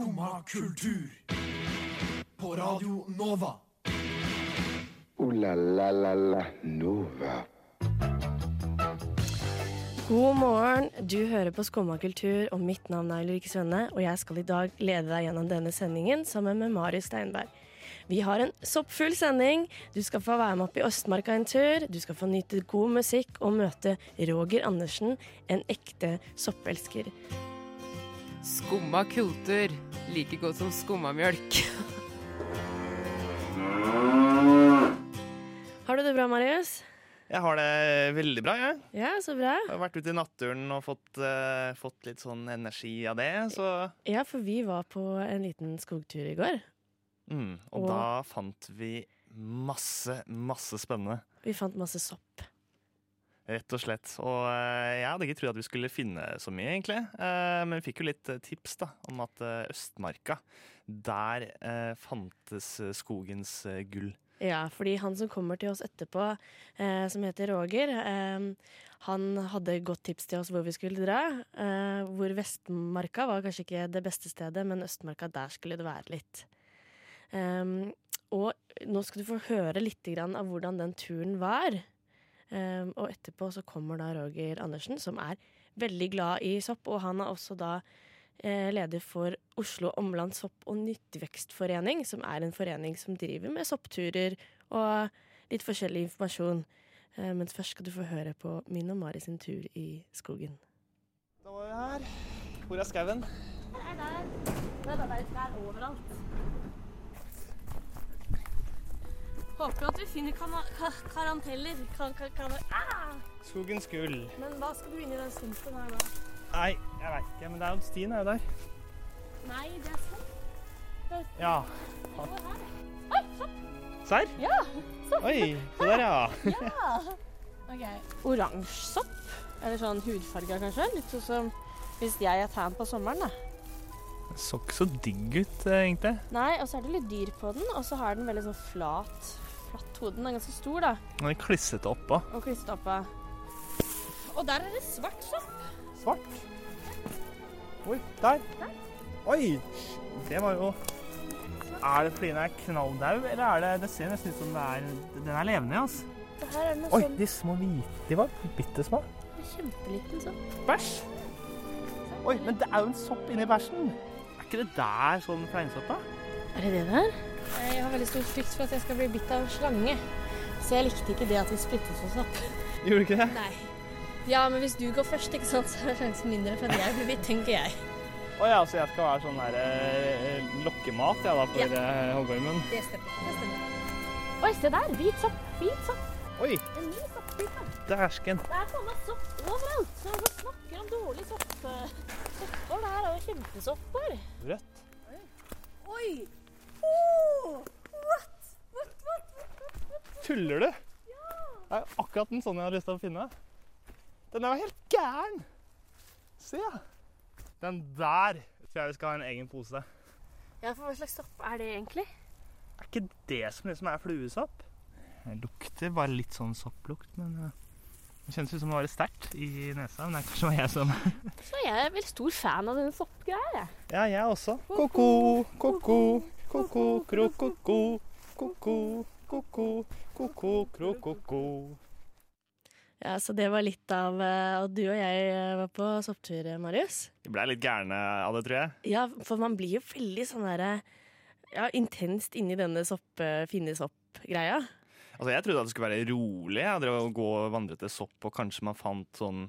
Skumma kultur. På Radio Nova. O-la-la-la-la Nova. God morgen, du hører på Skumma kultur, og mitt navn er Ulrikke Svenne, og jeg skal i dag lede deg gjennom denne sendingen sammen med Marius Steinberg. Vi har en soppfull sending. Du skal få være med opp i Østmarka en tur. Du skal få nyte god musikk og møte Roger Andersen, en ekte soppelsker. Skumma kultur. Like godt som skummamjølk. Har du det bra, Marius? Jeg har det veldig bra, jeg. Ja, så bra. Jeg har vært ute i naturen og fått, uh, fått litt sånn energi av det, så Ja, for vi var på en liten skogtur i går. mm, Og Og- da fant vi masse, masse spennende. Vi fant masse sopp. Rett og slett. Og eh, jeg hadde ikke trodd at vi skulle finne så mye, egentlig. Eh, Men vi fikk jo litt eh, tips da, om at Østmarka, der fantes skogens gull. Ja, fordi han som kommer til oss etterpå, eh, som heter Roger, eh, han hadde godt tips til oss hvor vi skulle dra. Eh, hvor Vestmarka var kanskje ikke det beste stedet, men Østmarka, der skulle det være litt. Og nå skal du få høre litt av hvordan den turen var. Eh, og etterpå så kommer da Roger Andersen, som er veldig glad i sopp, og han er også da eh, leder for Oslo Omland sopp- og nyttvekstforening, som er en forening som driver med soppturer og litt forskjellig informasjon. Eh, Men først skal du få høre på min og Mari sin tur i skogen. Da var vi her. Hvor er skauen? Håper at vi finner karanteller. Ah! Skogens gull. Men hva skal du inn i den stumpen her da? Nei, jeg veit ikke, men det er jo stien er jo der. Nei, det er sånn. Ja. Oi, sopp! Serr? Ja! Oi, se der, ja. Ok, Oransje sopp. Eller sånn hudfarga, kanskje. Litt sånn som hvis jeg er tan på sommeren, da. Så ikke så digg ut, eh, egentlig. Nei, og så er det litt dyr på den, og så har den veldig sånn flat, flatt hode. Den er ganske stor, da, Den er klissete oppå. og klissete oppå. Og der er det svart sopp. Svart. Oi, der. der. Oi! Det var jo Er det fordi den er knalldau, eller er det Det ser nesten ut som det er Den er levende, altså. Er Oi, sånn de små hvite De var bitte små. kjempeliten sopp. Bæsj. Oi, men det er jo en sopp inni bæsjen. Er ikke det der sånn fleinsopp, da? Er det det der? Jeg har veldig stor frykt for at jeg skal bli bitt av en slange. Så jeg likte ikke det at vi splittet oss opp. Gjorde du ikke det? Nei. Ja, men hvis du går først, ikke sant, så er sjansen mindre for at jeg blir bitt, tenker jeg. Å ja, så jeg skal være sånn der eh, lokkemat ja, da, for Ja. eh, hoggormen. Det stemmer. Det stemmer. Oi, se der. Hvit sopp. Hvit sopp. Oi, En ny soppbit. da. dæsken. Det er faen sopp overalt. Så vi snakker om dårlig sopp. Sopper der er jo kjempesopper. Rødt. Oi! Oh! What? What, what? Tuller du? Ja. Det er akkurat den sånn jeg har lyst til å finne. Den er jo helt gæren! Se! Den der tror jeg vi skal ha en egen pose. Ja, for hva slags sopp er det egentlig? Er ikke det som liksom er fluesopp? Det lukter bare litt sånn sopplukt, men eh, det kjennes ut som det var litt sterkt i nesa. Men det er kanskje jeg som Så jeg er veldig stor fan av denne soppgreia. jeg. Ja, jeg også. Ko-ko, ko-ko, ko-ko, kro-ko-ko, ko-ko, ko-ko, ko-ko, kro-ko-ko. Ja, Så det var litt av eh, at du og jeg eh, var på sopptur, Marius. Vi blei litt gærne av det, tror jeg. Ja, for man blir jo veldig sånn derre ja, intenst inni denne sopp, eh, finne sopp-greia. Altså, Jeg trodde at det skulle være rolig. Jeg drev og gå og vandre til sopp, og kanskje man fant sånn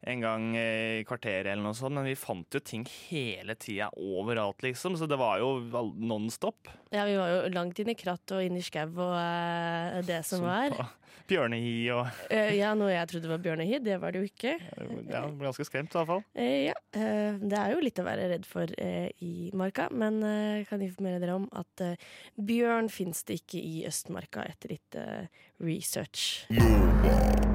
en gang i kvarteret eller noe sånt, men vi fant jo ting hele tida overalt, liksom. Så det var jo non stop. Ja, vi var jo langt inn i kratt og inn i skau og uh, det som var. Bjørnehi og uh, ja, noe jeg trodde var bjørnehi, det var det jo ikke. Ja, ble ganske skremt i hvert fall. Uh, ja, eh, det er jo litt å være redd for eh, i marka, men eh, jeg kan informere dere om at eh, bjørn fins det ikke i Østmarka etter litt research. research.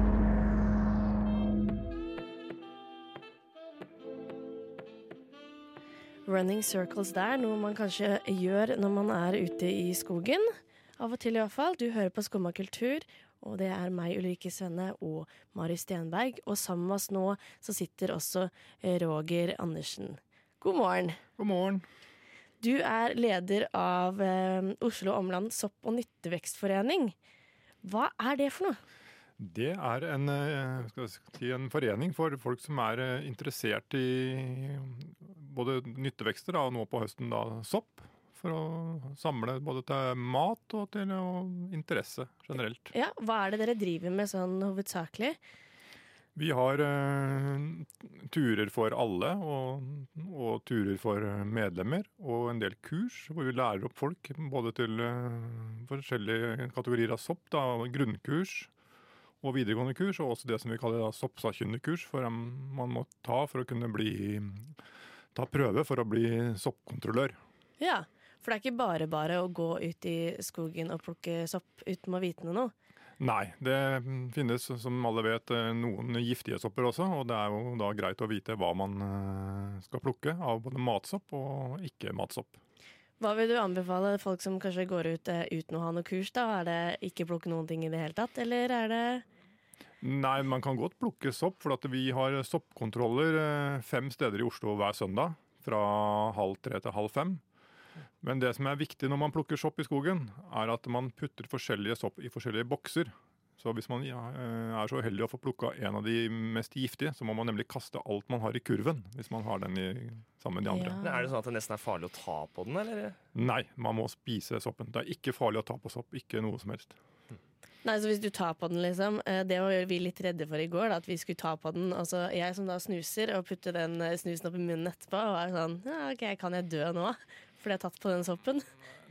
Running circles der, noe man kanskje gjør når man er ute i skogen. Av og til i hvert fall. Du hører på Skumma kultur, og det er meg, Ulrikke Svenne, og Mari Stenberg. Og sammen med oss nå så sitter også eh, Roger Andersen. God morgen. God morgen. Du er leder av eh, Oslo Omland sopp- og nyttevekstforening. Hva er det for noe? Det er en, eh, si, en forening for folk som er eh, interessert i både nyttevekster og nå på høsten da sopp. For å samle både til mat og til og interesse generelt. Ja, Hva er det dere driver med sånn hovedsakelig? Vi har eh, turer for alle og, og turer for medlemmer. Og en del kurs hvor vi lærer opp folk både til eh, forskjellige kategorier av sopp. Da, grunnkurs og videregående kurs, og også det som vi kaller soppsakkyndigkurs. For man må ta for å kunne bli ta prøve for å bli soppkontrollør. Ja, For det er ikke bare bare å gå ut i skogen og plukke sopp uten å vite noe? Nei, det finnes som alle vet noen giftige sopper også, og det er jo da greit å vite hva man eh, skal plukke av både matsopp og ikke-matsopp. Hva vil du anbefale folk som kanskje går ut eh, uten å ha noe kurs? da? Er det ikke plukke noen ting i det hele tatt, eller er det Nei, man kan godt plukke sopp, for at vi har soppkontroller eh, fem steder i Oslo hver søndag. Fra halv tre til halv fem. Men det som er viktig når man plukker sopp i skogen, er at man putter forskjellige sopp i forskjellige bokser. Så hvis man eh, er så uheldig å få plukka en av de mest giftige, så må man nemlig kaste alt man har i kurven, hvis man har den i, sammen med de andre. Ja. Er det sånn at det nesten er farlig å ta på den, eller? Nei, man må spise soppen. Det er ikke farlig å ta på sopp. Ikke noe som helst. Nei, så hvis du tar på den, liksom. eh, Det var vi litt redde for i går, da, at vi skulle ta på den. Altså, jeg som da snuser, og putter den eh, snusen opp i munnen etterpå, og er sånn ja, OK, kan jeg dø nå? Fordi jeg har tatt på den soppen.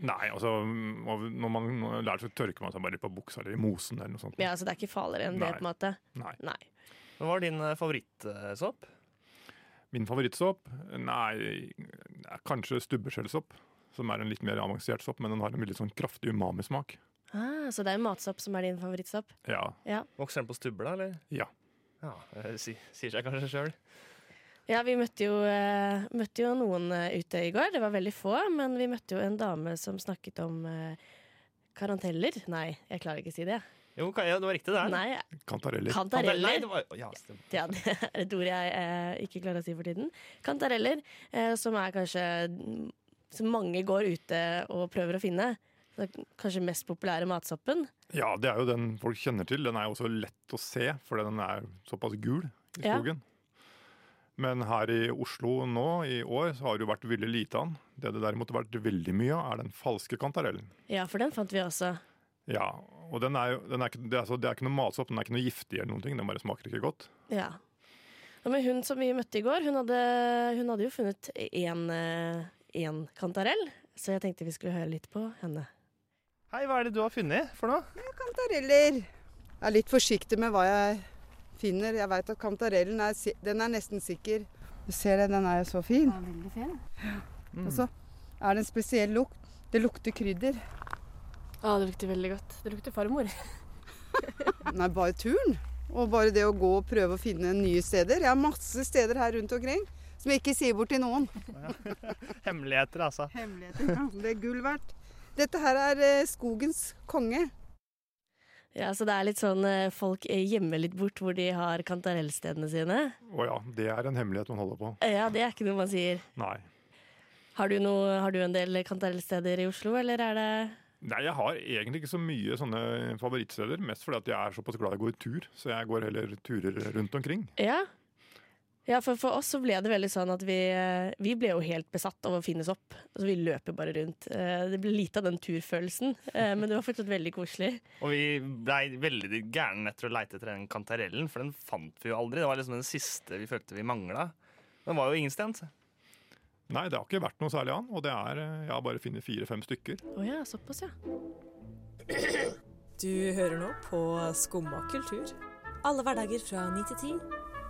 Nei, altså når man lærer seg å tørke man seg bare på buksa eller i mosen eller noe sånt. Ja, Så det er ikke farligere enn det, Nei. på en måte? Nei. Nei. Hva var din eh, favorittsopp? Min favorittsopp? Nei, kanskje stubbeskjellsopp. Som er en litt mer avansert sopp, men den har en veldig sånn kraftig umamismak. Ah, så det er matsopp som er din favorittsopp? Ja. Vokser den på stubber, da, eller? Ja. Ja, det Sier seg kanskje sjøl. Ja, vi møtte jo, uh, møtte jo noen eh, ute i går. Det var veldig få, men vi møtte jo en dame som snakket om uh, karanteller. Nei, jeg klarer ikke å si det. Jo, ja, det var riktig, det. Nei, Kantareller. kantareller. Nei, det var, ja. Ja, det er et ord jeg eh, ikke klarer å si for tiden. Kantareller, eh, som er kanskje Som mange går ute og prøver å finne. Er kanskje mest populære matsoppen. Ja, det er jo den folk kjenner til. Den er jo også lett å se, fordi den er såpass gul i Ja. skogen. Men her i Oslo nå i år så har det jo vært veldig lite av den. Det det derimot har vært veldig mye av, er den falske kantarellen. Ja, for den fant vi også. Ja, og den er jo, den er det, er, altså, det er ikke noe matsopp, den er ikke noe giftig eller noen ting. Den bare smaker ikke godt. Ja. Men hun som vi møtte i går, hun hadde, hun hadde jo funnet én kantarell. Så jeg tenkte vi skulle høre litt på henne. Hei, hva er det du har funnet for noe? Kantareller. Jeg er litt forsiktig med hva jeg finner. Jeg veit at kantarellen er, den er nesten sikker. Du ser det, den er jo så fin. Den er veldig fin. Og så er det en spesiell lukt. Det lukter krydder. Ja, det lukter veldig godt. Det lukter farmor. Nei, bare turen. Og bare det å gå og prøve å finne nye steder. Jeg har masse steder her rundt omkring som jeg ikke sier bort til noen. Hemmeligheter, altså. Hemmeligheter. Ja, det er gull verdt. Dette her er eh, skogens konge. Ja, Så det er litt sånn eh, folk eh, gjemmer litt bort hvor de har kantarellstedene sine. Å ja, det er en hemmelighet man holder på. Ja, det er ikke noe man sier. Nei. Har du, noe, har du en del kantarellsteder i Oslo, eller er det Nei, jeg har egentlig ikke så mye sånne favorittsteder. Mest fordi at jeg er såpass glad i å gå i tur, så jeg går heller turer rundt omkring. Ja. Ja, for for oss så ble det veldig sånn at vi, eh, vi ble jo helt besatt av å finnes opp. Altså, vi løper bare rundt. Eh, Det ble lite av den turfølelsen, eh, men det var fortsatt veldig koselig. Og vi blei veldig gærne etter å leite etter den kantarellen, for den fant vi jo aldri. Det var liksom den siste vi følte vi mangla. Den var jo ingen sted. Nei, det har ikke vært noe særlig annet. og det er, jeg har bare funnet fire-fem stykker. Å ja, såpass, ja. Du hører nå på Skumma kultur. Alle hverdager fra 9 til 10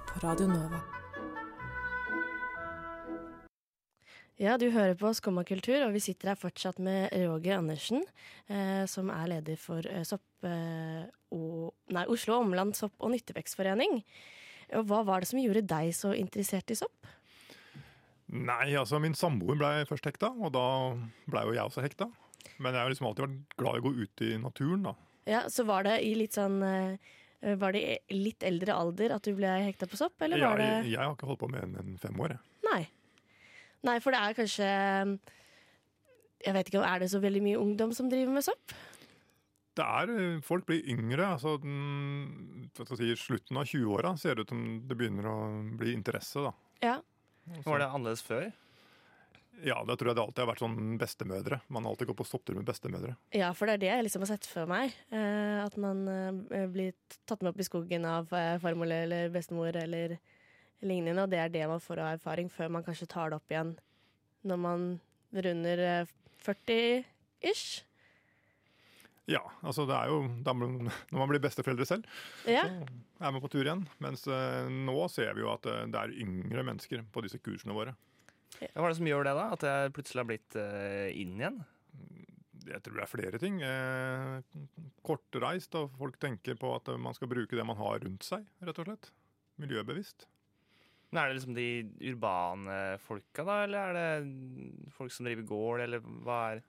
på Radio Nova. Ja, du hører på Skumma kultur, og vi sitter her fortsatt med Roger Andersen, eh, som er leder for eh, sopp, eh, og, nei, Oslo Omland sopp- og nyttevekstforening. Og hva var det som gjorde deg så interessert i sopp? Nei, altså min samboer ble først hekta, og da ble jo jeg også hekta. Men jeg har liksom alltid vært glad i å gå ut i naturen, da. Ja, Så var det i litt sånn eh, Var det i litt eldre alder at du ble hekta på sopp, eller var det Jeg, jeg har ikke holdt på med en, en fem år, jeg. Nei. For det er kanskje Jeg vet ikke, om Er det så veldig mye ungdom som driver med sopp? Det er, eh, Folk blir yngre. altså den, hva skal jeg si, Slutten av 20-åra ser det ut som det begynner å bli interesse. da. Ja. Var det annerledes før? Ja, det tror jeg det alltid har vært sånn bestemødre. Man har alltid gått på sopptur med bestemødre. Ja, for det er det jeg liksom har sett for meg. Eh, at man eh, blir tatt med opp i skogen av farmor eller bestemor eller lignende. Og det er det man får av erfaring før man kanskje tar det opp igjen når man runder eh, 40-ish. Ja, altså det er jo Når man blir besteforeldre selv, Ja. så er man på tur igjen. Mens eh, nå ser vi jo at eh, det er yngre mennesker på disse kursene våre. Ja, Hva er det som gjør det, da? At jeg plutselig har blitt eh, inn igjen? Jeg tror det er flere ting. Eh, kortreist, og folk tenker på at eh, man skal bruke det man har rundt seg, rett og slett. Miljøbevisst. Men Er det liksom de urbane folka, da? Eller er det folk som driver gård, eller hva er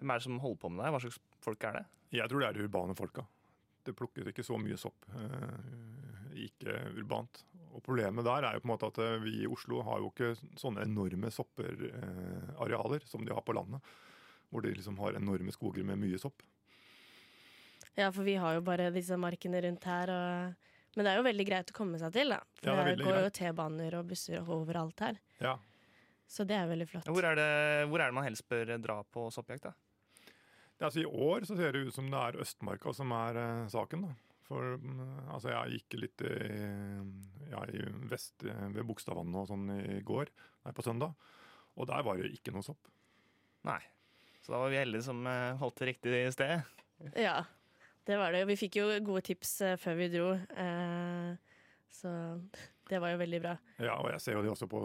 Hvem er det som holder på med det? Hva slags folk er det? Jeg tror det er de urbane folka. Det plukkes ikke så mye sopp eh, ikke urbant. Og Problemet der er jo på en måte at eh, vi i Oslo har jo ikke sånne enorme sopperarealer som de har på landet. Hvor de liksom har enorme skoger med mye sopp. ja, for vi har jo bare disse markene rundt her. Og... Men det er jo veldig greit å komme seg til, da. For Ja, det det går går jo. T-baner og busser overalt her. Ja. Så det er veldig flott. Hvor er det, hvor er det man helst bør dra på soppjakt? da? Det er altså, I år så ser det ut som det er Østmarka som er uh, saken. da. For mm, altså, jeg gikk litt i, ja, i vest eh, ved Bogstadvannet og sånn i går, nei, på søndag. Og der var det ikke noe sopp. Nei. Så da var vi heldige som eh, holdt til riktig sted. Ja, det var det. Vi fikk jo gode tips eh, før vi dro. Eh, så det var jo veldig bra. Ja, og jeg ser jo det også på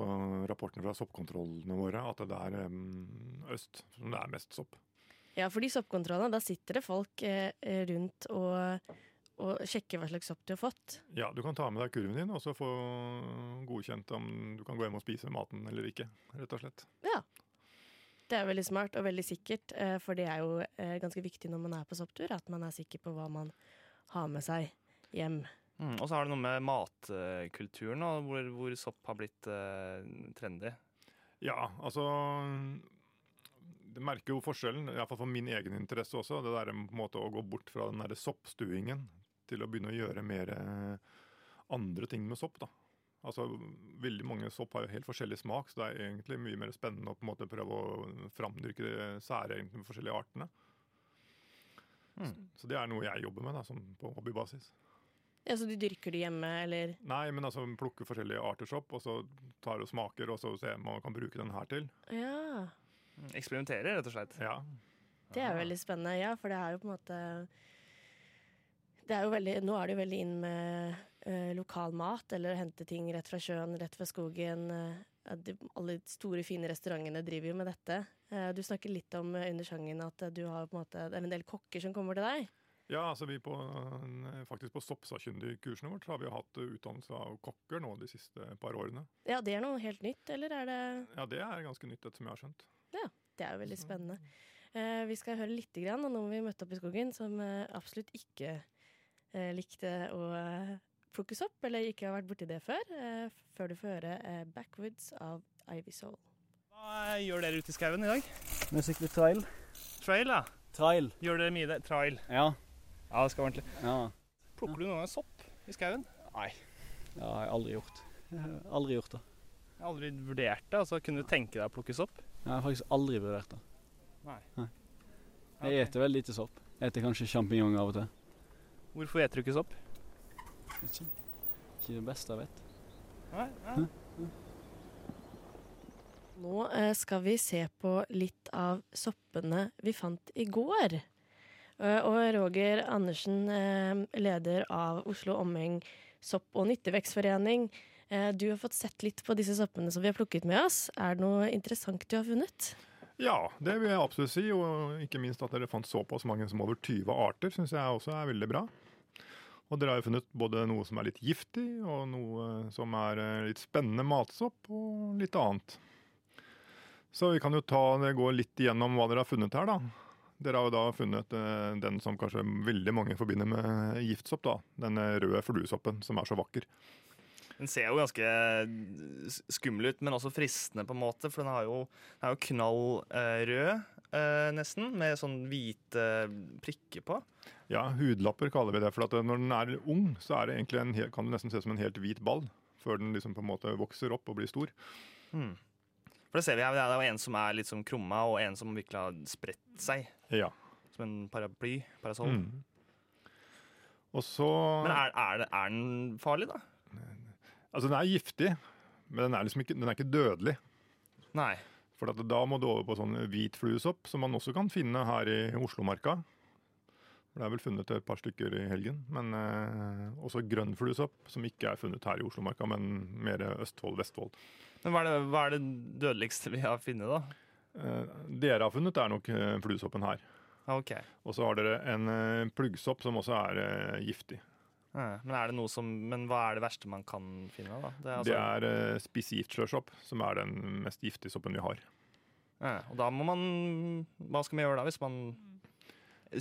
rapportene fra soppkontrollene våre, at det er øst som det er mest sopp. Ja, for de soppkontrollene, da sitter det folk eh, rundt og, og sjekker hva slags sopp du har fått. Ja, du kan ta med deg kurven din og så få godkjent om du kan gå hjem og spise maten eller ikke, rett og slett. Ja. Det er veldig smart og veldig sikkert, eh, for det er jo eh, ganske viktig når man er på sopptur, at man er sikker på hva man har med seg hjem. Mm, og så har det noe med matkulturen, og hvor, hvor sopp har blitt uh, trendy. Ja, altså Det merker jo forskjellen, iallfall for min egen interesse også. Det der på en måte å gå bort fra den derre soppstuingen til å begynne å gjøre mer andre ting med sopp. da. Altså, Veldig mange sopp har jo helt forskjellig smak, så det er egentlig mye mer spennende å på en måte prøve å framdyrke de særegenene med forskjellige artene. Mm. Så det er noe jeg jobber med da, som på hobbybasis. Ja, Så du dyrker det hjemme, eller? Nei, men altså plukker forskjellige arter sopp, og så tar og smaker, og så ser man kan bruke den her til. Ja. Mm, Eksperimenterer, rett og slett. Ja, Det er veldig spennende, ja, for det er jo på en måte det er jo veldig, Nå er det jo veldig inn med lokal mat, eller hente ting rett fra sjøen, rett fra skogen. eh, de, alle store, fine restaurantene driver jo med dette. Eh, du snakker litt om eh, under sangen at eh, du har på en måte, det er en del kokker som kommer til deg. Ja, altså vi på, eh, faktisk på soppsakkyndigkursene vårt har vi hatt eh, utdannelse av kokker nå de siste par årene. Ja, det er noe helt nytt, eller er det Ja, det er ganske nytt, etter som jeg har skjønt. Ja, Det er jo veldig spennende. Eh, vi skal høre litt grann om noen vi møtte opp i skogen som eh, absolutt ikke eh, likte å eh, opp, eller ikke har vært borti det før. Eh, før du får høre eh, 'Backwoods' av Ivy Soul. Hva gjør dere ute i skauen i dag? Vi sykler trail. Trail, ja. Trail, Gjør dere mye det? Trail. ja. Ja, det skal være ordentlig. ja. Plukker du noen gang sopp i skauen? Nei, det har jeg aldri gjort. Jeg har aldri gjort det. Jeg har aldri vurdert det. altså Kunne du tenke deg å plukke sopp? Jeg har faktisk aldri vurdert det. Nei. Nei. Jeg eter veldig lite sopp. Jeg eter kanskje sjampinjong av og til. Hvorfor eter du ikke sopp? Ikke, ikke det beste jeg vet. Nei, nei. Nå eh, skal vi se på litt av soppene vi fant i går. Eh, og Roger Andersen, eh, leder av Oslo Omheng sopp- og nyttevekstforening. Eh, du har fått sett litt på disse soppene som vi har plukket med oss. Er det noe interessant du har funnet? Ja, det vil jeg absolutt si, og ikke minst at dere fant såpass mange som over 20 arter, syns jeg også er veldig bra. Og dere har jo funnet både noe som er litt giftig, og noe som er eh, litt spennende matsopp, og litt annet. Så vi kan jo ta gå litt igjennom hva dere har funnet her, da. Dere har jo da funnet eh, den som kanskje veldig mange forbinder med giftsopp, da. Den røde fluesoppen som er så vakker. Den ser jo ganske skummel ut, men også fristende, på en måte. For den, jo, den er jo knall eh, rød, eh, nesten, med sånn hvite prikker på. Ja, hudlapper kaller vi det. For at når den er ung, så er det en, kan det nesten se ut som en helt hvit ball. Før den liksom på en måte vokser opp og blir stor. Mm. For det ser vi her, det er jo en som er litt sånn krumma, og en som virkelig har spredt seg. Ja. Som en paraply. Parasoll. Mm. Og så Men er, er, det, er den farlig, da? Altså, den er giftig, men den er liksom ikke, den er ikke dødelig. Nei. For at da må du over på sånn hvitfluesopp, som man også kan finne her i Oslomarka. Det er vel funnet et par stykker i helgen. Men eh, også grønnfluesopp, som ikke er funnet her i Oslomarka, men mer Østfold-Vestfold. Men hva er, det, hva er det dødeligste vi har funnet, da? Eh, dere har funnet er nok eh, fluesoppen her. Okay. Og så har dere en eh, pluggsopp som også er eh, giftig. Men er det noe som Men hva er det verste man kan finne, da? Det er, altså, Det er spisivtslørsopp, som er den mest giftige soppen vi har. ja, og da må man Hva skal man gjøre da, hvis man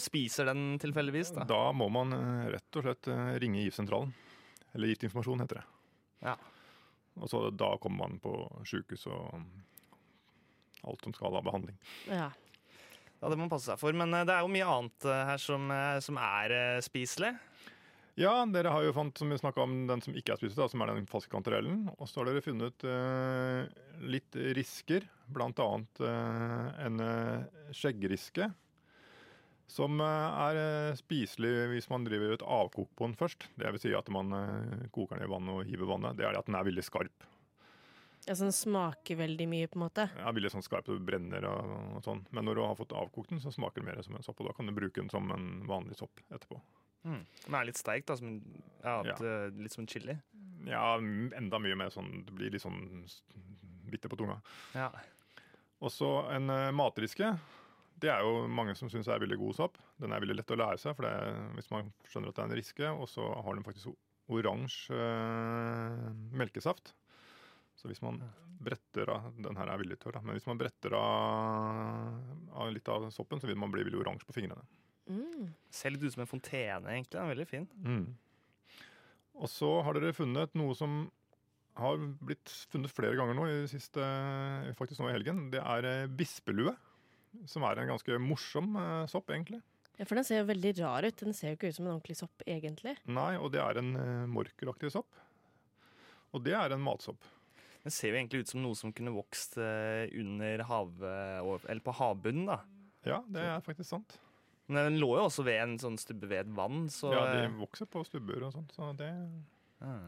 spiser den tilfeldigvis? Da? Da må man eh, rett og slett eh, ringe giftsentralen. Eller Giftinformasjon, heter det. Ja. Og så da kommer man på sjukehus og alt som skal ha behandling. Ja. Ja, det må man passe seg for. Men det er jo mye annet her som, som er spiselig. Ja, dere har jo fant, som vi om, den som ikke er spiselig, som er den falske kantarellen. Og så har dere funnet eh, litt risker, annet eh, en eh, skjeggriske. Som eh, er eh, spiselig hvis man driver et avkok på den først. Det vil si at man koker den i vann og hiver vannet. Det er det at den er veldig skarp. Ja, så den smaker veldig mye, på en måte. Ja, veldig sånn skarp og brenner og, og sånn. Men når du har fått avkokt den, så smaker den mer som en sopp. Og da kan du bruke den som en vanlig sopp etterpå. Mm. Den er litt sterk, da. Som, en- ja, Ja. eh, Litt som en chili. Ja, enda mye mer sånn Det blir litt sånn bitter på tunga. Ja. Og så en uh, matriske. Det er jo mange som syns er veldig god sopp. Den er veldig lett å lære seg, for det hvis man skjønner at det er en riske, og så har den faktisk oransje eh, melkesaft. Så hvis man bretter av Den her er veldig tørr, da. Men hvis man bretter av, av litt av soppen, så vil man bli veldig oransje på fingrene. Mm. Ser litt ut som en fontene, egentlig. Den er veldig fin. Mm. Og så har dere funnet noe som har blitt funnet flere ganger nå i siste, faktisk nå i helgen. Det er eh, bispelue. Som er en ganske morsom eh, sopp, egentlig. Ja, for den ser jo veldig rar ut. Den ser jo ikke ut som en ordentlig sopp, egentlig. Nei, og det er en morkeraktig morkelaktig sopp. Og det er en matsopp. Den ser jo egentlig ut som noe som kunne vokst eh, under hav... Eller på havbunnen, da. Ja, det er faktisk sant. Men den lå jo også ved en sånn stubbe ved et vann, så ja, de eh, vokser på stubber og sånt. Så det, Ah.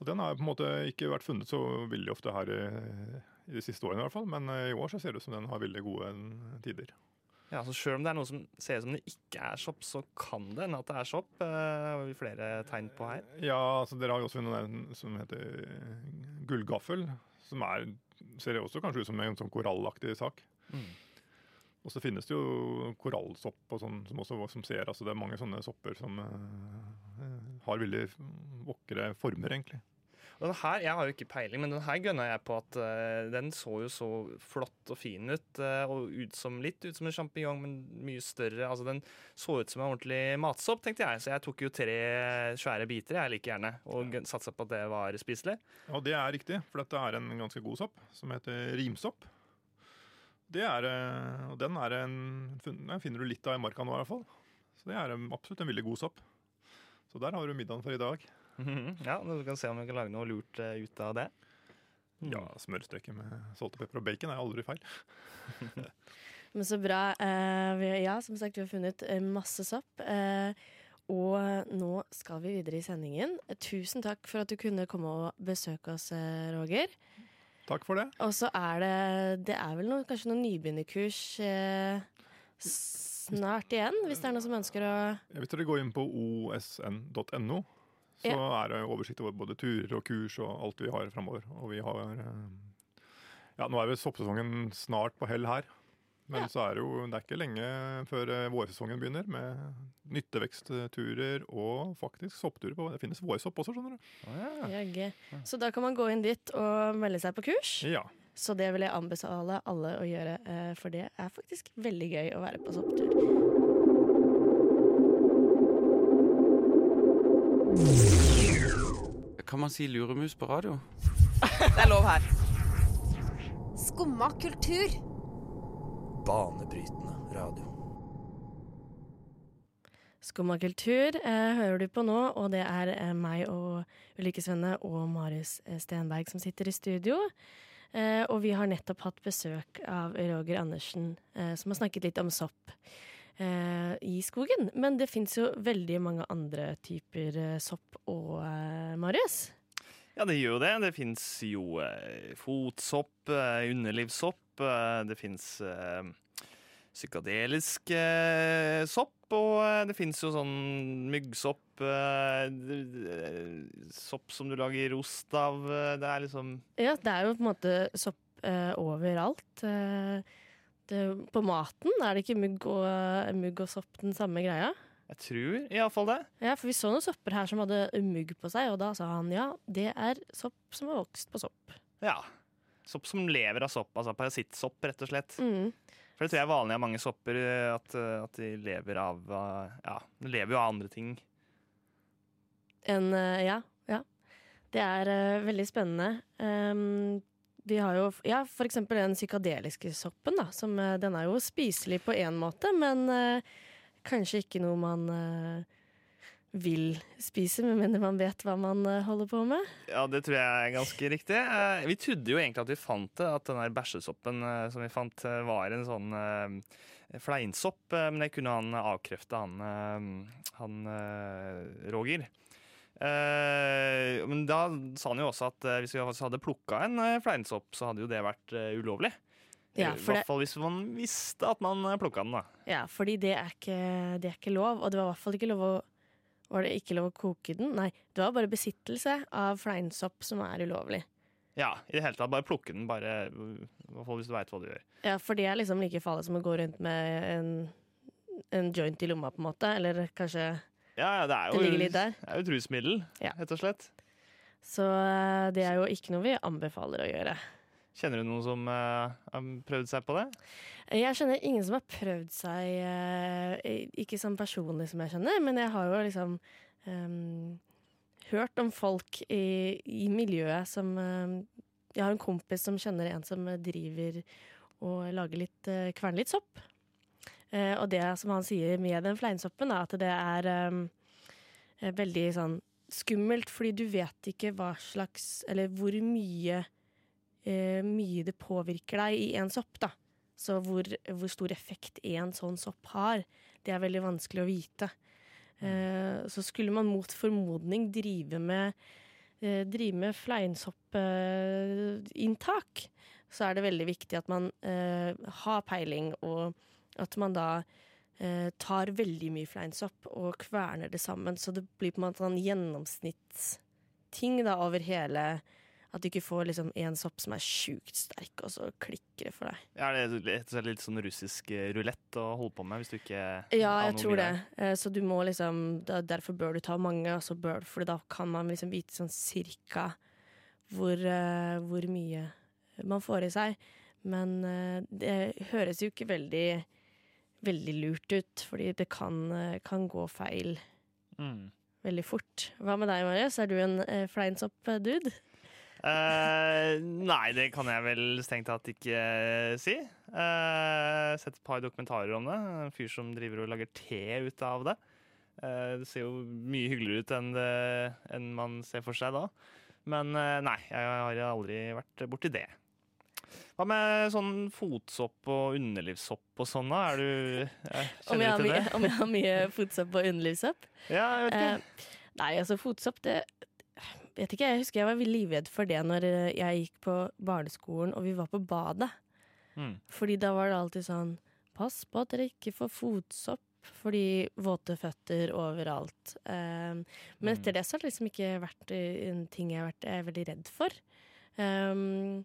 og den har på en måte ikke vært funnet så veldig ofte her i, i de siste årene, i hvert fall. Men eh, i år så ser det ut som den har veldig gode eh, tider. Ja, så Selv om det er noe som ser ut som det ikke er sopp, så kan det hende at det er sopp. eh, har vi flere tegn på her. Ja, altså dere har jo også funnet en som heter eh, gullgaffel. Som er, ser også kanskje ut som en sånn korallaktig sak. Mm. Og så finnes det jo korallsopp og sånn, som også som ser. Altså det er mange sånne sopper som uh, har veldig vakre former, egentlig. Og den her, Jeg har jo ikke peiling, men den her gønna jeg på at uh, den så jo så flott og fin ut. Uh, og ut som litt ut som en sjampinjong, men mye større. Altså Den så ut som en ordentlig matsopp, tenkte jeg. Så jeg tok jo tre svære biter jeg like gjerne, og satsa på at det var spiselig. Ja, det er riktig, for dette er en ganske god sopp som heter rimsopp. Det er, eh, og den, er en, den finner du litt av i marka nå, i hvert fall. Så det er absolutt en veldig god sopp. Så der har du middagen for i dag. ja, Du kan se om vi kan lage noe lurt eh, ut av det. Ja, smørstreke med salt og pepper og bacon er aldri feil. Men så bra. Eh, vi, ja, som sagt, vi har funnet masse sopp. Eh, og nå skal vi videre i sendingen. Tusen takk for at du kunne komme og besøke oss, Roger. Takk for det. Og så er det Det er vel noe, kanskje noen nybegynnerkurs eh, snart igjen, hvis det er noen som ønsker å Ja, Hvis dere går inn på osn.no, så er det oversikt over både turer og kurs og alt vi har framover. Og vi har eh, Ja, nå er vel soppsesongen snart på hell her. Men Ja. så er det jo det er ikke lenge før eh, vårsesongen begynner, med nyttevekstturer og faktisk soppturer. på Det finnes vårsopp også, skjønner du. Jaggu. Så da kan man gå inn dit og melde seg på kurs. Ja. Så det vil jeg anbefale alle å gjøre, eh, for det er faktisk veldig gøy å være på sopptur. Kan man si luremus på radio? Det er lov her. Skumma kultur. Banebrytende radio. Skumma kultur eh, hører du på nå, og det er eh, meg og ulykkesvennene og Marius eh, Stenberg som sitter i studio. Eh, og vi har nettopp hatt besøk av Roger Andersen, eh, som har snakket litt om sopp eh, i skogen. Men det fins jo veldig mange andre typer eh, sopp og eh, Marius. Ja, det gjør jo det. Det fins jo eh, fotsopp, eh, underlivssopp, eh, det fins eh, psykadelisk eh, sopp, og det fins jo sånn myggsopp Sopp som du lager ost av. Det er liksom Ja, det er jo på en måte sopp overalt. Det, på maten er det ikke mugg og, mugg og sopp den samme greia. Jeg tror iallfall det. Ja, for vi så noen sopper her som hadde mugg på seg, og da sa han ja, det er sopp som har vokst på sopp. Ja. Sopp som lever av sopp, altså parasittsopp, rett og slett. Mm. For det tror jeg er vanlig av mange sopper, eh, at, eh, at de lever av eh, Ja, de lever jo av andre ting. En, ja, ja. Det er uh, veldig spennende. Um, vi har jo ja, for eksempel den psykadeliske soppen, da. Som, den er jo spiselig på én måte, men uh, kanskje ikke noe man eh, vil spise, med mindre man vet hva man eh, holder på med. Ja, det tror jeg er ganske riktig. Eh, Vi trodde jo egentlig at vi fant det, at den der bæsjesoppen eh, som vi fant, var en sånn fleinsopp, men det kunne han avkrefte, han, han Roger. Men da sa han jo også at hvis vi hadde plukka en fleinsopp, så hadde jo det vært ulovlig. Ja, I hvert fall hvis man visste at man plukka den, da. Ja, fordi det er, ikke, det er ikke lov, og det var i hvert fall ikke lov å var det ikke lov å koke den? Nei, det var bare besittelse av fleinsopp som er ulovlig. Ja, i det hele tatt. Bare plukke den, bare, hvis du veit hva du gjør. Ja, for det er liksom like farlig som å gå rundt med en, en joint i lomma, på en måte. Eller kanskje Ja, ja, det jo, Det ligger litt der. Det er jo et rusmiddel, Ja. og slett. Så eh, det er jo ikke noe vi anbefaler å gjøre. Kjenner du noen som uh, har prøvd seg på det? Jeg kjenner ingen som har prøvd seg uh, Ikke sånn personlig som jeg kjenner, men jeg har jo liksom um, hørt om folk i, i miljøet som ehm, Jeg har en kompis som kjenner en som driver og lager litt uh, kverner litt sopp. Uh, og det som han sier med den fleinsoppen, er at det er eh, veldig sånn skummelt, fordi du vet ikke hva slags Eller hvor mye mye det påvirker deg i en sopp, da. Så hvor, hvor stor effekt en sånn sopp har, det er veldig vanskelig å vite. Eh, så skulle man mot formodning drive med, eh, drive med fleinsoppinntak, så er det veldig viktig at man eh, har peiling, og at man da eh, tar veldig mye fleinsopp og kverner det sammen, så det blir på en måte en gjennomsnittsting da over hele At du ikke får liksom en sopp som er sjukt sterk, og så klikker det for deg. Ja, det er litt, litt sånn russisk eh, rulett å holde på med hvis du ikke Ja, jeg tror det. Eh, Så du må liksom Derfor bør du ta mange, bør, for da kan man liksom vite sånn cirka hvor, eh, hvor mye man får i seg. Men det høres jo ikke veldig veldig lurt ut, fordi det kan, kan gå feil Mm. veldig fort. Hva med deg, Marius? Er du en fleinsopp-dude? Eh, nei, det kan jeg vel strengt tatt ikke eh, si. Uh, sett et par dokumentarer om det. En fyr som driver og lager te ut av det. Uh, det ser jo mye hyggeligere ut enn, det, enn man ser for seg da. Men nei, jeg har aldri vært borti det. Hva med sånn fotsopp og underlivssopp og sånn, da? Er du Om jeg, mye, om jeg har mye fotsopp og underlivssopp? Ja, jeg vet ikke. Eh, nei, altså fotsopp, det vet ikke. Jeg husker jeg var livredd for det når eh, jeg gikk på barneskolen og vi var på badet. Mm. Fordi da var det alltid sånn Pass på at dere ikke får fotsopp, fordi våte føtter overalt. Um, men etter det så har det liksom ikke vært eh, en ting jeg har vært jeg er veldig redd for. Um,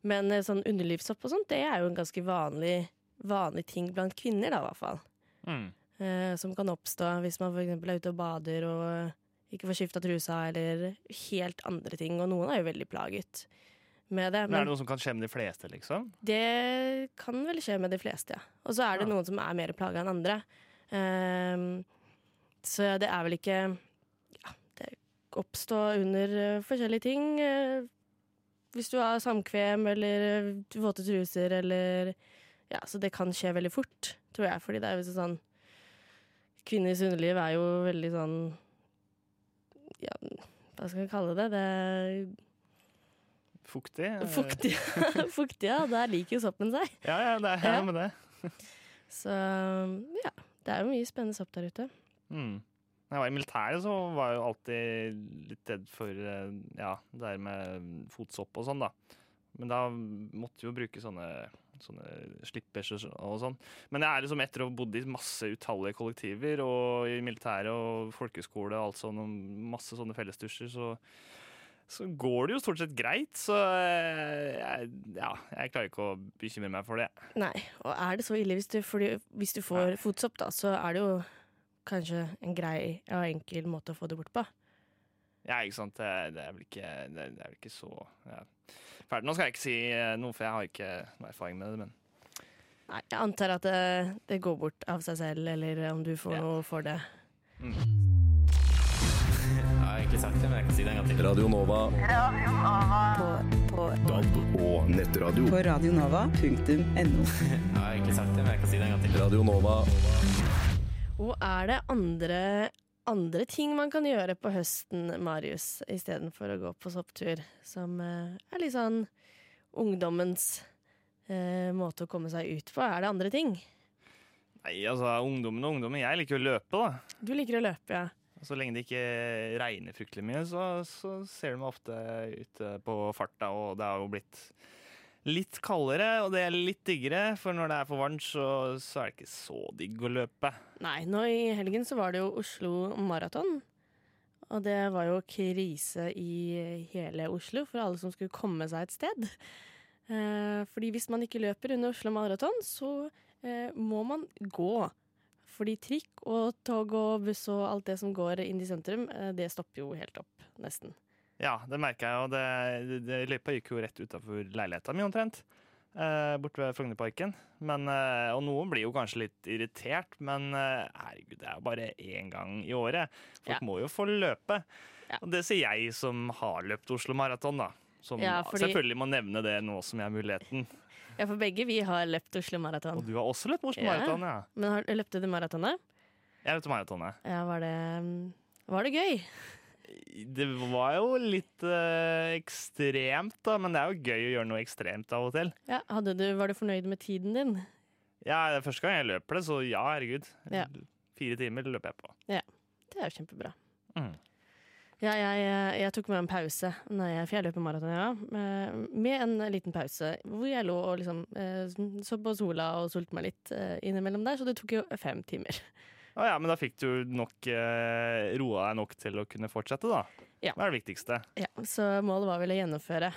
men eh, sånn underlivssopp og sånt, det er jo en ganske vanlig, vanlig ting blant kvinner, da, i hvert fall. Mm. Uh, som kan oppstå hvis man f.eks. er ute og bader og ikke får skifta trusa, eller helt andre ting. Og noen er jo veldig plaget med det. Men er det noe som kan skje med de fleste, liksom? Det kan vel skje med de fleste, ja. Og så er det Ja. noen som er mer plaga enn andre. Um, så det er vel ikke Ja, det oppstår under uh, forskjellige ting. Uh, hvis du har samkvem eller eh, våte truser eller Ja, så det kan skje veldig fort, tror jeg. Fordi det er jo sånn Kvinners underliv er jo veldig sånn Ja, hva skal vi kalle det? Det er Fuktig? eh, fuktig. fuktig, ja. Der liker jo soppen seg. Ja, ja, det er Ja. ja. med det. Så ja, det er jo mye spennende sopp der ute. Mm. Når jeg var i militæret, så var jeg jo alltid litt redd for eh, ja, det der med fotsopp og sånn, da. Men da måtte vi jo bruke sånne, sånne slippers og og sånn. Men jeg er liksom etter å ha bodd i masse utallige kollektiver og i militæret og folkeskole og alt sånn, masse sånne fellesdusjer, så, så går det jo stort sett greit. Så eh, jeg, ja, jeg klarer ikke å bekymre meg for det. Nei, og er det så ille hvis du, fordi, hvis du får fotsopp, da, så er det jo kanskje en grei og enkel måte å få det bort på. Ja, ikke sant. Det, det, er, vel ikke, det, det er vel ikke så ja. Ferdig. Nå skal jeg ikke si eh, noe, for jeg har ikke noe erfaring med det. Men Nei, jeg antar at det, det går bort av seg selv, eller om du får noe for det. Jeg har egentlig sagt det, men jeg kan si det en gang til. Radio Nova. Radio Nova. På, DAB og nettradio. på radionova.no. Jeg har egentlig sagt det, men jeg kan si det en gang til. Radio Nova. Og er det andre, andre ting man kan gjøre på høsten, Marius, istedenfor å gå på sopptur, som eh, er litt sånn ungdommens eh, måte å komme seg ut på? Er det andre ting? nei, altså, ungdommen og ungdommen. Jeg liker å løpe, da. Du liker å løpe, ja. Så lenge det ikke regner fryktelig mye, så, så ser du meg ofte ute på farta, og det har jo blitt litt kaldere, og det er litt diggere, for når det er for varmt, så, så er det ikke så digg å løpe. Nei, nå i helgen så var det jo Oslo Maraton. Og det var jo krise i hele Oslo for alle som skulle komme seg et sted. Eh, fordi hvis man ikke løper under Oslo Maraton, så eh, må man gå. Fordi trikk og tog og buss og alt det som går inn i sentrum, eh, det stopper jo helt opp, nesten. Ja, det merker jeg, og det, det, det, løypa gikk jo rett utafor leiligheta mi omtrent. Eh, borte ved Frognerparken. Men, eh, og noen blir jo kanskje litt irritert, men eh, herregud, det er jo bare én gang i året. Folk Ja. må jo få løpe. Og det sier jeg som har løpt Oslo Maraton, da. Som Ja, fordi- selvfølgelig må nevne det nå som jeg har muligheten. Ja, for begge vi har løpt Oslo Maraton. Og du har også løpt Oslo Maraton, ja. Men har, løpte du maratonet? Jeg løpte maratonet. Ja, var det, var det gøy? Det var jo litt øh, ekstremt, da, men det er jo gøy å gjøre noe ekstremt av og til. Ja, du, var du fornøyd med tiden din? Ja, det er første gang jeg løper det, så ja, herregud. Ja. Fire timer løper jeg på. Ja, det er jo kjempebra. Mm. Ja, jeg, jeg tok meg en pause, Nei, for jeg løper maraton, ja. Med, med en liten pause hvor jeg lå og liksom eh, så på sola og solte meg litt eh, innimellom der, så det tok jo fem timer. Å ja, men da fikk du nok eh, roa deg nok til å kunne fortsette, da. Ja. Det er det viktigste. Ja, Så målet var vel å gjennomføre.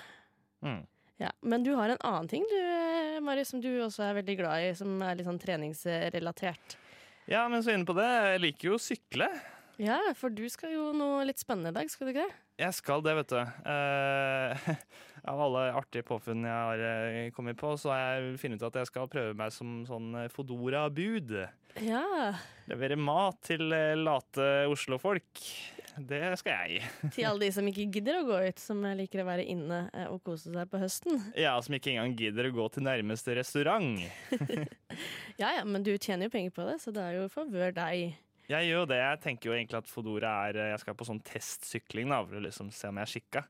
Mm. Ja, Men du har en annen ting du, eh, Marius, som du også er veldig glad i, som er litt sånn treningsrelatert. Ja, men så inne på det, jeg liker jo å sykle. Ja, for du skal jo noe litt spennende i dag, skal du ikke det? Jeg skal det, vet du. Eh, av alle artige påfunn jeg har eh, kommet på, så har jeg funnet ut at jeg skal prøve meg som sånn eh, Fodora-bud. Ja. Levere mat til eh, late Oslo-folk. Det skal jeg. Til alle de som ikke gidder å gå ut, som liker å være inne og kose seg på høsten. Ja, som ikke engang gidder å gå til nærmeste restaurant. Ja ja, men du tjener jo penger på det, så det er jo favør deg. Jeg gjør jo det. Jeg tenker jo egentlig at Fodora er Jeg skal på sånn testsykling da, for å liksom se om jeg er skikka.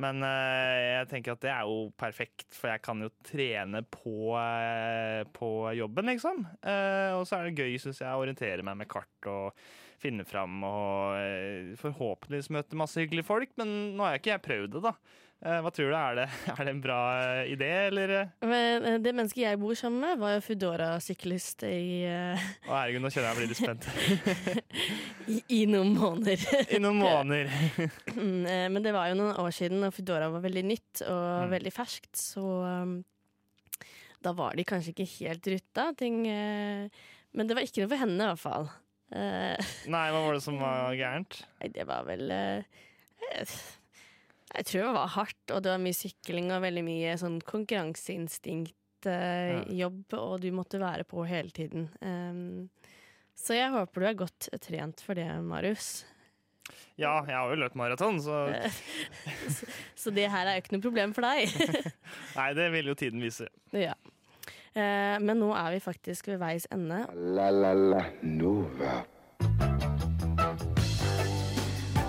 Men eh, jeg tenker at det er jo perfekt, for jeg kan jo trene på, eh, på jobben, liksom. Eh, og så er det gøy, syns jeg, å orientere meg med kart og finne fram og eh, forhåpentligvis møte masse hyggelige folk. Men nå har jeg ikke jeg prøvd det, da. Eh, hva tror du? Er det, er det en bra eh, idé, eller? Men det mennesket jeg bor sammen med, var jo Foodora-syklist i, Å herregud, nå kjenner jeg blir litt spent. i, i noen måneder. I noen måneder. Mm, Men det var jo noen år siden, og Foodora var veldig nytt og Mm. veldig ferskt, så um, da var de kanskje ikke helt rutta. Ting, men det var ikke noe for henne, i hvert fall. Eh, Nei, hva var det som var gærent? Nei, det var vel eh, eh, Jeg tror det var hardt, og det var mye sykling og veldig mye sånn konkurranseinstinkt jobb, og du måtte være på hele tiden. Så jeg håper du er godt trent for det, Marius. Ja, jeg har jo løpt maraton, så Så det her er jo ikke noe problem for deg. Nei, det vil jo tiden vise. ja. Eh, Men nå er vi faktisk ved veis ende. La la la Nova.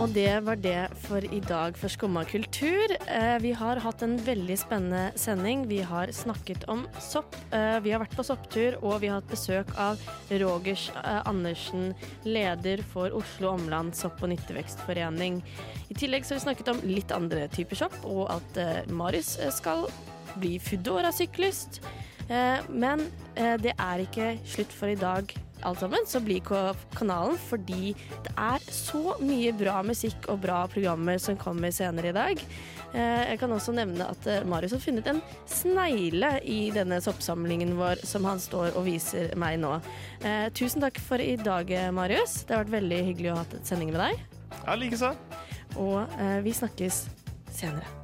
Og det var det for i dag for Skumma kultur. Eh, Vi har hatt en veldig spennende sending. Vi har snakket om sopp. Eh, Vi har vært på sopptur, og vi har hatt besøk av Rogers Andersen, leder for Oslo Omland sopp- og nyttevekstforening. I tillegg så har vi snakket om litt andre typer sopp, og at Marius skal bli Foodora-syklist. Eh, Men eh, det er ikke slutt for i dag alt sammen, så bli på kanalen fordi det er så mye bra musikk og bra programmer som kommer senere i dag. Eh, Jeg kan også nevne at Marius har funnet en snegle i denne soppsamlingen vår, som han står og viser meg nå. Eh, Tusen takk for i dag, Marius. Det har vært veldig hyggelig å ha hatt et sending med deg. Ja, likeså. Og eh, vi snakkes senere.